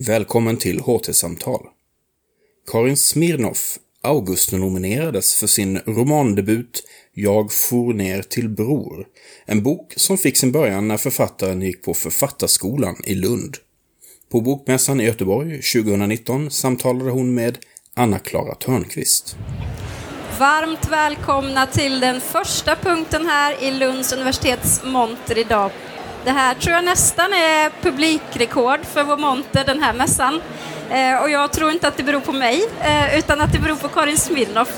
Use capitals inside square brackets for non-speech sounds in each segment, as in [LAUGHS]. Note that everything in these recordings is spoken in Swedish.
Välkommen till HT-samtal. Karin Smirnoff Augusten-nominerades för sin romandebut Jag for ner till Bror. En bok som fick sin början när författaren gick på Författarskolan i Lund. På Bokmässan i Göteborg 2019 samtalade hon med Anna-Klara Törnqvist. Varmt välkomna till den första punkten här i Lunds universitets monter idag. Det här tror jag nästan är publikrekord för vår monter den här mässan. Eh, och jag tror inte att det beror på mig, eh, utan att det beror på Karin Smirnoff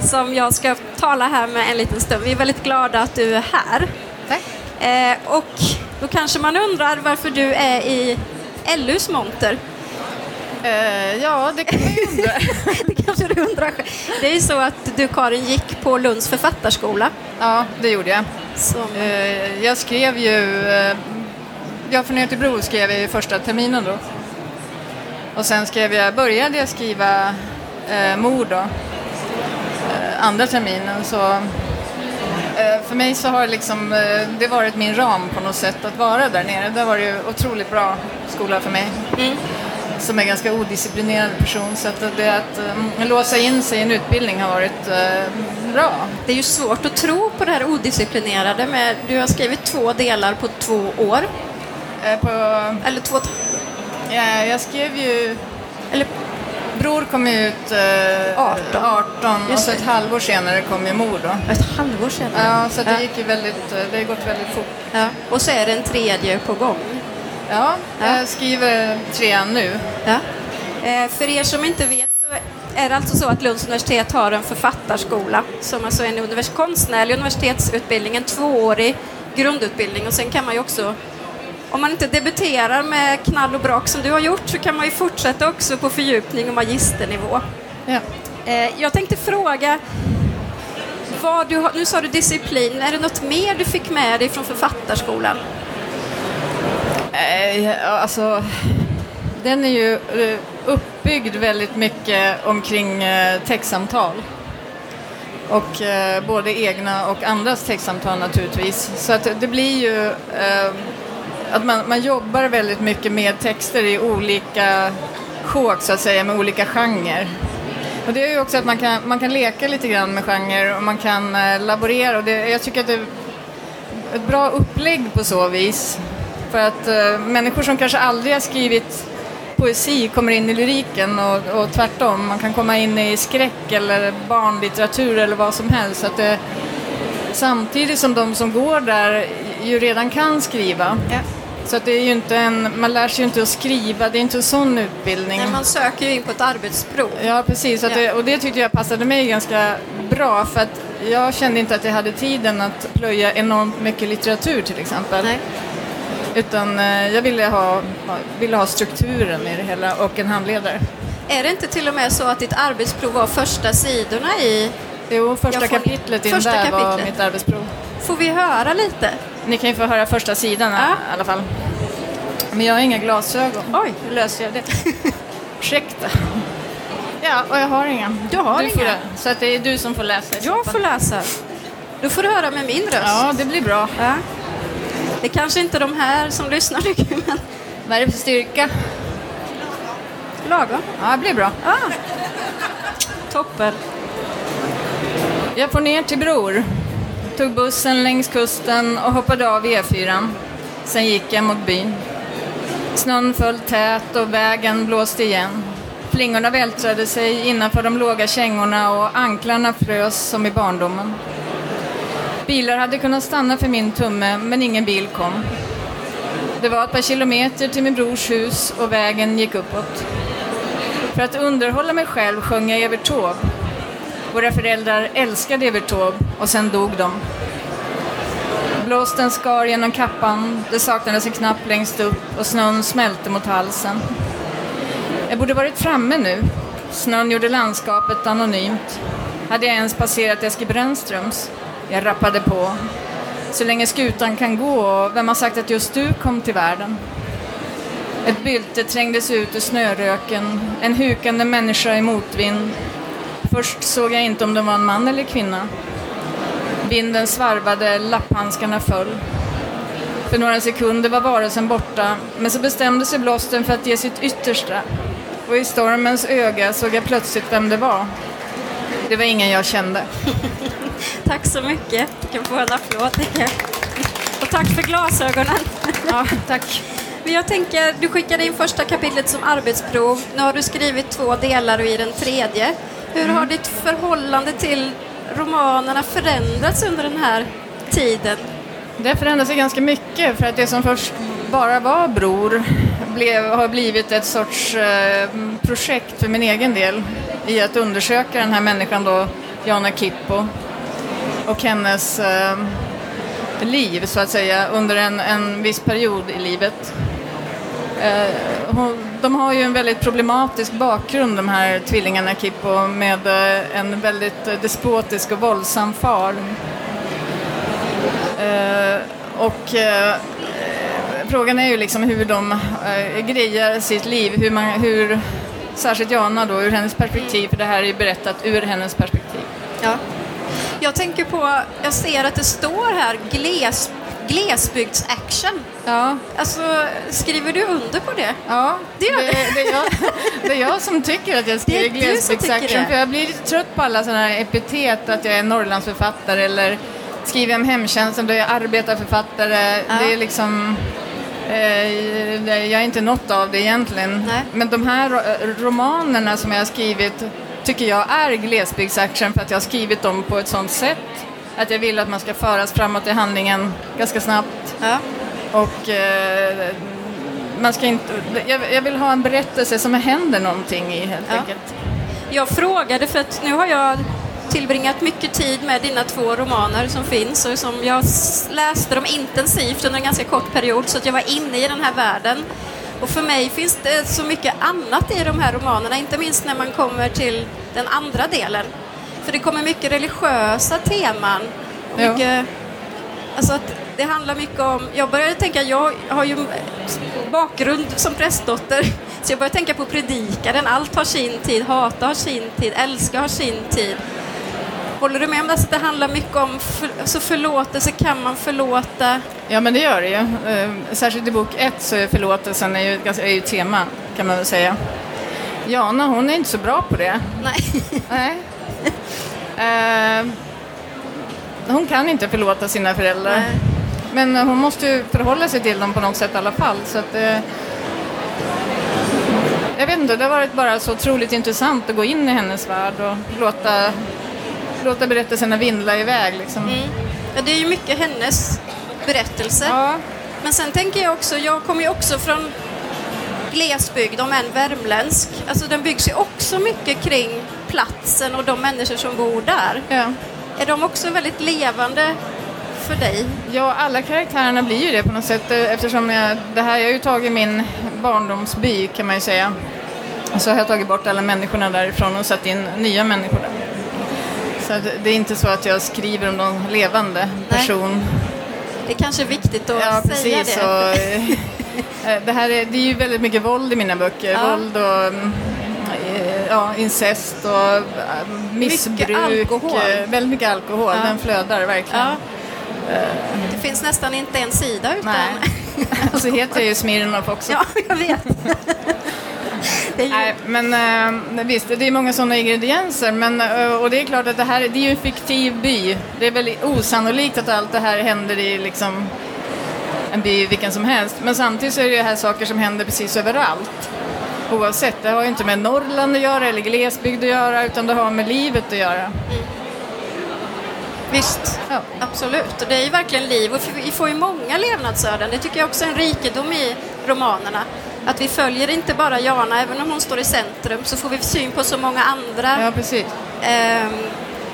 som jag ska tala här med en liten stund. Vi är väldigt glada att du är här. Tack. Eh, och då kanske man undrar varför du är i LUs monter. Eh, ja, det kan man ju undra. [LAUGHS] det kanske du undrar. Det är ju så att du Karin gick på Lunds författarskola. ja, det gjorde jag. Som, Eh, jag skrev ju... Eh, jag från Göteborg skrev jag ju första terminen då. Och sen skrev jag, började jag skriva eh, mord då. Andra terminen så... För mig så har det liksom, det varit min ram på något sätt att vara där nere. Det har varit ju otroligt bra skola för mig. Som är ganska odisciplinerad person. Så att det att eh, låsa in sig i en utbildning har varit eh, bra. det är ju svårt att tro på det här odisciplinerade. Med, du har skrivit två delar på två år. Eh, på, Eller två... ja, jag skrev ju... Eller, Bror kom ut eh, 18. 18 och så ett halvår senare kom ju mor då. ett halvår sedan. Ja, så det Ja. gick ju väldigt, det har gått väldigt fort. Ja. Och så är det en tredje på gång. Ja, Ja. jag skriver trean nu. Ja. Eh, för er som inte vet så är det alltså så att Lunds universitet har en författarskola som alltså är en univers- konstnärlig universitetsutbildning, en tvåårig grundutbildning och sen kan man ju också om man inte debuterar med knall och brak som du har gjort så kan man ju fortsätta också på fördjupning och magisternivå. Ja. Eh, jag tänkte fråga, vad du nu sa du disciplin, är det något mer du fick med dig från författarskolan? Alltså, den är ju eh, uppbyggd väldigt mycket omkring eh, textsamtal. Och eh, både egna och andras textsamtal naturligtvis. Så att det blir ju eh, att man, man jobbar väldigt mycket med texter i olika sjok så att säga, med olika genrer. Och det är ju också att man kan, man kan leka lite grann med genrer och man kan eh, laborera. Och det, jag tycker att det är ett bra upplägg på så vis. För att eh, människor som kanske aldrig har skrivit poesi kommer in i lyriken och, och tvärtom. Man kan komma in i skräck eller barnlitteratur eller vad som helst. Så att det, samtidigt som de som går där ju redan kan skriva. Ja. Så att det är ju inte en, man lär sig ju inte att skriva, det är inte en sån utbildning. Nej, man söker ju in på ett arbetsprov. Ja, precis. Ja. det, och det tyckte jag passade mig ganska bra för att jag kände inte att jag hade tiden att plöja enormt mycket litteratur till exempel. Nej. Utan eh, jag ville ha, ville ha strukturen i det hela och en handledare. Är det inte till och med så att ditt arbetsprov var första sidorna i... Jo, första får- kapitlet in första där var kapitlet. mitt arbetsprov. Får vi höra lite? Ni kan ju få höra första sidan Ja. i alla fall. Men jag har inga glasögon. Oj. Hur löser jag det? [LAUGHS] Ursäkta. Ja, och jag har inga. Du har Får, inga? det. så att det är du som får läsa Jag får läsa. Då får du höra med min röst. Ja, det blir bra. Ja. Det kanske inte de här som lyssnar tycker, [LAUGHS] men Vad är det för styrka? lagom. Ja, det blir bra. Ah. Toppen. Jag får ner till Bror. Tog bussen längs kusten och hoppade av E4. Sen gick jag mot byn. Snön föll tät och vägen blåste igen. Flingorna vältrade sig innanför de låga kängorna och anklarna frös som i barndomen. Bilar hade kunnat stanna för min tumme, men ingen bil kom. Det var ett par kilometer till min brors hus och vägen gick uppåt. För att underhålla mig själv sjöng jag Evert Taube. Våra föräldrar älskade Evert Taube och sen dog de. Blåsten skar genom kappan, det saknades en knapp längst upp och snön smälte mot halsen. Jag borde varit framme nu. Snön gjorde landskapet anonymt. Hade jag ens passerat Eskil Brännströms? Jag rappade på. Så länge skutan kan gå och vem har sagt att just du kom till världen? Ett bylte trängdes ut ur snöröken, en hukande människa i motvind. Först såg jag inte om det var en man eller kvinna. Vinden svarvade, lapphandskarna föll. För några sekunder var varelsen borta, men så bestämde sig blåsten för att ge sitt yttersta. Och i stormens öga såg jag plötsligt vem det var. Det var ingen jag kände. Tack så mycket. Du kan få en applåd. [LAUGHS] Och tack för glasögonen. Ja, tack. [LAUGHS] Men jag tänker, du skickade in första kapitlet som arbetsprov. Nu har du skrivit två delar och i den tredje. Hur har ditt förhållande till romanerna förändrats under den här tiden? Det förändrar sig ganska mycket för att det som först bara var Bror blev, har blivit ett sorts eh, projekt för min egen del i att undersöka den här människan då, Jana Kippo och hennes eh, liv så att säga under en, en viss period i livet. Eh, hon, de har ju en väldigt problematisk bakgrund de här tvillingarna Kippo med eh, en väldigt despotisk och våldsam far. Eh, och eh, frågan är ju liksom hur de eh, grejar sitt liv, hur, man, hur särskilt Jana då, ur hennes perspektiv, för det här är ju berättat ur hennes perspektiv. Ja. Jag tänker på, jag ser att det står här gles, glesbygdsaction. Ja, Alltså, skriver du under på det? ja Det gör det, det, är jag, det är jag som tycker att jag skriver glesbygdsaction, för jag blir lite trött på alla sådana här epitet, att jag är Norrlandsförfattare eller skriver om hemtjänsten, då är jag arbetarförfattare. Ja. Det är liksom... Eh, jag är inte något av det egentligen. Nej. Men de här ro- romanerna som jag har skrivit tycker jag är glesbygdsaction för att jag har skrivit dem på ett sånt sätt att jag vill att man ska föras framåt i handlingen ganska snabbt. Ja. Och eh, man ska inte, jag, jag vill ha en berättelse som händer någonting i helt Ja. enkelt. Jag frågade för att nu har jag tillbringat mycket tid med dina två romaner som finns och som jag läste dem intensivt under en ganska kort period så att jag var inne i den här världen. Och för mig finns det så mycket annat i de här romanerna, inte minst när man kommer till den andra delen. För det kommer mycket religiösa teman. Och Ja. mycket, alltså att det handlar mycket om, jag började tänka, jag har ju bakgrund som prästdotter, så jag började tänka på predikaren, allt har sin tid, hata har sin tid, älska har sin tid. Håller du med om det? Alltså, det handlar mycket om för, alltså förlåtelse, kan man förlåta? Ja, men det gör det ju. Eh, Särskilt i bok ett så är förlåtelsen är ju, är ju tema, kan man väl säga. Jana, hon är inte så bra på det. Nej. [LAUGHS] Nej. Eh, hon kan inte förlåta sina föräldrar. Nej. Men hon måste ju förhålla sig till dem på något sätt i alla fall. Så att, eh, jag vet inte, det har varit bara så otroligt intressant att gå in i hennes värld och låta, låta berättelserna vindla iväg. Liksom. Mm. Ja, det är ju mycket hennes berättelse. Ja, Men sen tänker jag också, jag kommer ju också från glesbygd, om än värmländsk. Alltså den byggs ju också mycket kring platsen och de människor som bor där. ja. Är de också väldigt levande för dig? Ja, alla karaktärerna blir ju det på något sätt eh, eftersom jag, det här, jag har ju tagit min barndomsby kan man ju säga. Och så har jag tagit bort alla människorna därifrån och satt in nya människor där. Så det är inte så att jag skriver om någon levande Nej. person. Det är kanske viktigt att Ja, säga precis. det. Och, [LAUGHS] eh, det, här är, det är ju väldigt mycket våld i mina böcker. Ja. Våld och mm, eh, ja, incest och eh, missbruk. alkohol. eh, Väldigt mycket alkohol. Ja. Den flödar verkligen. Ja. Det finns nästan inte en sida utan... Nej. [LAUGHS] Och så heter jag ju Smirnoff också. ja, jag vet. [LAUGHS] det. Nej, men eh, visst, det är många sådana ingredienser. Men, eh, och det är klart att det här det är ju en fiktiv by. Det är väl osannolikt att allt det här händer i liksom, en by vilken som helst. Men samtidigt så är det ju här saker som händer precis överallt. Oavsett, det har ju inte med Norrland att göra eller glesbygd att göra utan det har med livet att göra. Visst, Ja. absolut. Och det är ju verkligen liv och vi får ju många levnadsöden. Det tycker jag också är en rikedom i romanerna. Att vi följer inte bara Jana, även om hon står i centrum, så får vi syn på så många andra Ja, precis. ehm,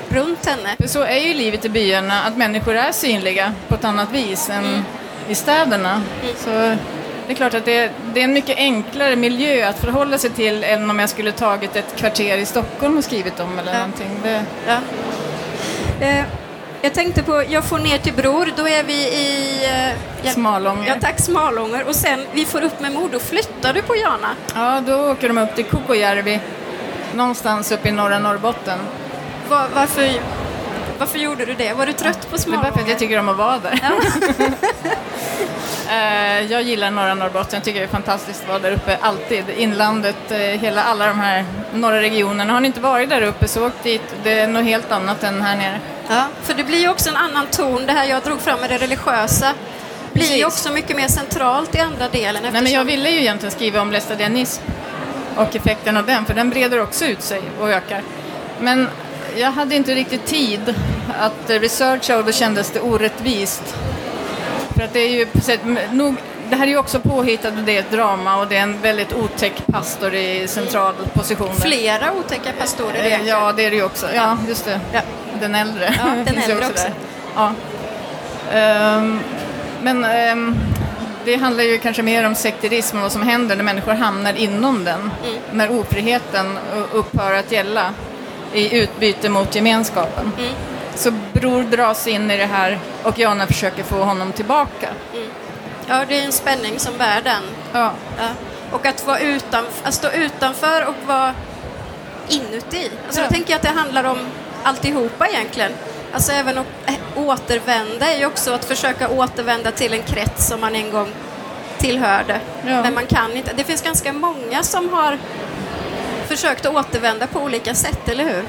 runt henne. För så är ju livet i byarna, att människor är synliga på ett annat vis än i städerna. Så det är klart att det är, det är en mycket enklare miljö att förhålla sig till än om jag skulle tagit ett kvarter i Stockholm och skrivit om eller Ja. någonting. Det, Ja. Eh, jag tänkte på, jag får ner till Bror, då är vi i... Eh, Smalånger. Ja, tack, Smalånger. Och sen, vi får upp med mord, då flyttar du på Jana. Ja, då åker de upp till Kokojärvi, någonstans uppe i norra Norrbotten. Var, varför Varför gjorde du det? Var du trött på Det är bara för att Smalånger? jag tycker om att vara där. Ja. [LAUGHS] Eh, jag gillar norra Norrbotten, jag tycker det är fantastiskt att vara där uppe, alltid. Inlandet, eh, hela, alla de här norra regionerna. Har ni inte varit där uppe så åk dit, det är något helt annat än här nere. Ja, för det blir ju också en annan ton. Det här jag drog fram med det religiösa blir ju också mycket mer centralt i andra delen. Nej, men jag eftersom- ville ju egentligen skriva om lästadianism och effekten av den, för den breder också ut sig och ökar. Men jag hade inte riktigt tid att researcha och då kändes det orättvist. För att det är ju nog, det här är ju också påhittat och det är ett drama och det är en väldigt otäck pastor i central position. Flera otäcka pastorer Eh, egentligen. Ja, det är det ju också. Ja, just det. Ja. Den äldre. Ja, den [LAUGHS] äldre också. Ja. Ehm, men ehm, det handlar ju kanske mer om sekterism och vad som händer när människor hamnar inom den. Mm. När ofriheten upphör att gälla i utbyte mot gemenskapen. Mm. Så Bror dras in i det här och Jana försöker få honom tillbaka. Ja, det är en spänning som bär den. Ja. Ja. Och att, vara utan, att stå utanför och vara inuti. Alltså Ja. Då tänker jag att det handlar om alltihopa egentligen. Alltså även att äh, återvända är ju också att försöka återvända till en krets som man en gång tillhörde. Ja. Men man kan inte. Det finns ganska många som har försökt att återvända på olika sätt, eller hur?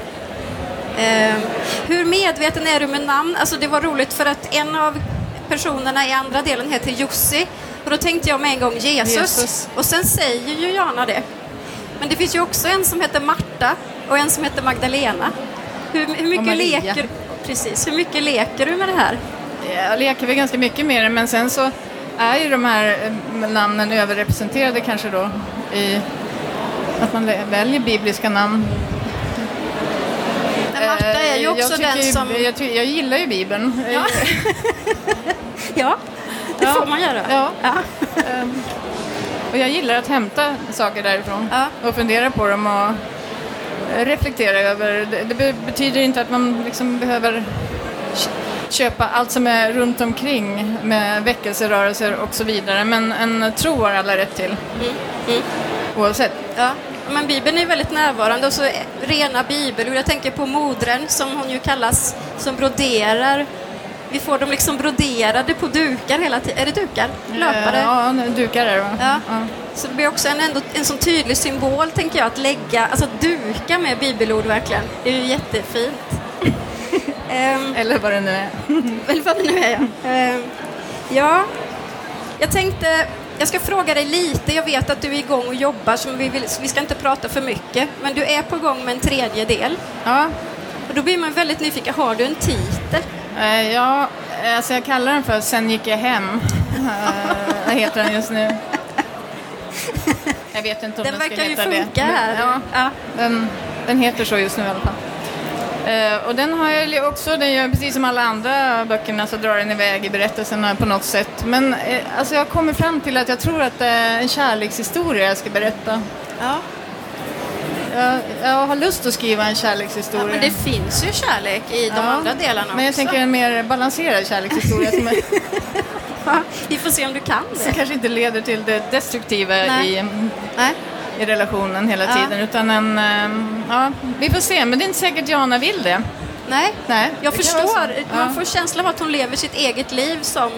Eh, hur medveten är du med namn? Alltså det var roligt för att en av personerna i andra delen heter Jussi och då tänkte jag med en gång Jesus, Jesus. och sen säger ju Jana det. Men det finns ju också en som heter Marta och en som heter Magdalena. Hur, hur mycket leker Precis, hur mycket leker du med det här? Jag leker väl ganska mycket med det, men sen så är ju de här eh, namnen överrepresenterade kanske då i att man väljer bibliska namn. Men Marta är ju Eh, också jag tycker den som... Jag, ty- jag gillar ju Bibeln. Ja. [LAUGHS] Ja, det Ja. får man göra. Ja. Ja. Ehm, och jag gillar att hämta saker därifrån Ja. och fundera på dem och eh, reflektera över. Det, det be- betyder inte att man liksom behöver köpa allt som är runt omkring med väckelserörelser och så vidare. Men en tro har alla rätt till. Mm. Oavsett. Ja, men Bibeln är väldigt närvarande och så rena bibelord. Jag tänker på modren som hon ju kallas, som broderar. Vi får dem liksom broderade på dukar hela tiden. Är det dukar? Löpare? Eh, Ja, dukar är det va? Ja. Så det blir också en, ändå, en sån tydlig symbol, tänker jag, att lägga, alltså att duka med bibelord verkligen. Det är ju jättefint. [LAUGHS] Ehm, Eller vad det nu är. [LAUGHS] eller vad det nu är, ja. Ehm, ja, jag tänkte, jag ska fråga dig lite. Jag vet att du är igång och jobbar, så vi, vill, så vi ska inte prata för mycket. Men du är på gång med en tredje del. Ja, Och då blir man väldigt nyfiken. Har du en titel? Eh, Ja, alltså jag kallar den för Sen gick jag hem. [LAUGHS] Eh, Vad heter den just nu? [LAUGHS] Jag vet inte om Den den, ska verkar ju heta funka det. Här. Ja, Ja. den, den heter så just nu i alla fall. Eh, och den har jag också, den gör precis som alla andra böckerna så drar den iväg i berättelserna på något sätt. Men eh, alltså jag kommer fram till att jag tror att det är en kärlekshistoria jag ska berätta. Ja. Jag, jag har lust att skriva en kärlekshistoria. ja, men det finns ju kärlek i de Ja, andra delarna Men jag också. tänker en mer balanserad kärlekshistoria som, är, [LAUGHS] [LAUGHS] vi får se om du kan som det. kanske inte leder till det destruktiva Nej. i, Nej. i relationen hela Ja. tiden. Utan en, ehm, ja, vi får se, men det är inte säkert Jana vill det. Nej. Nej, Jag det förstår. Man Ja. får känslan av att hon lever sitt eget liv som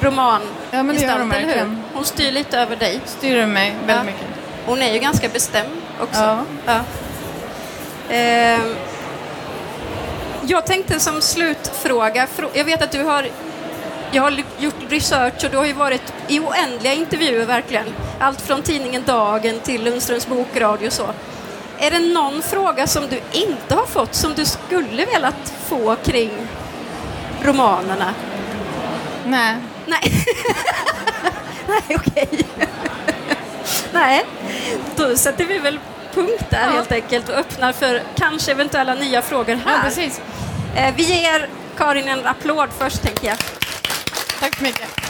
roman Ja, men det gör hon eller hur? Hon styr lite över dig. Styr mig väldigt Ja. mycket. Hon är ju ganska bestämd också. Ja. Ja. Ehm, jag tänkte som slutfråga, frå- jag vet att du har jag har gjort research och du har ju varit i oändliga intervjuer verkligen. Allt från tidningen Dagen till Lundströms bokradio och så. Är det någon fråga som du inte har fått som du skulle velat få kring romanerna? Nej. Nej. [LAUGHS] Nej, okej. Nej, då sätter vi väl punkt där Ja. helt enkelt och öppnar för kanske eventuella nya frågor Ja, här. precis. Eh, vi ger Karin en applåd först, tänker jag. Tack så mycket.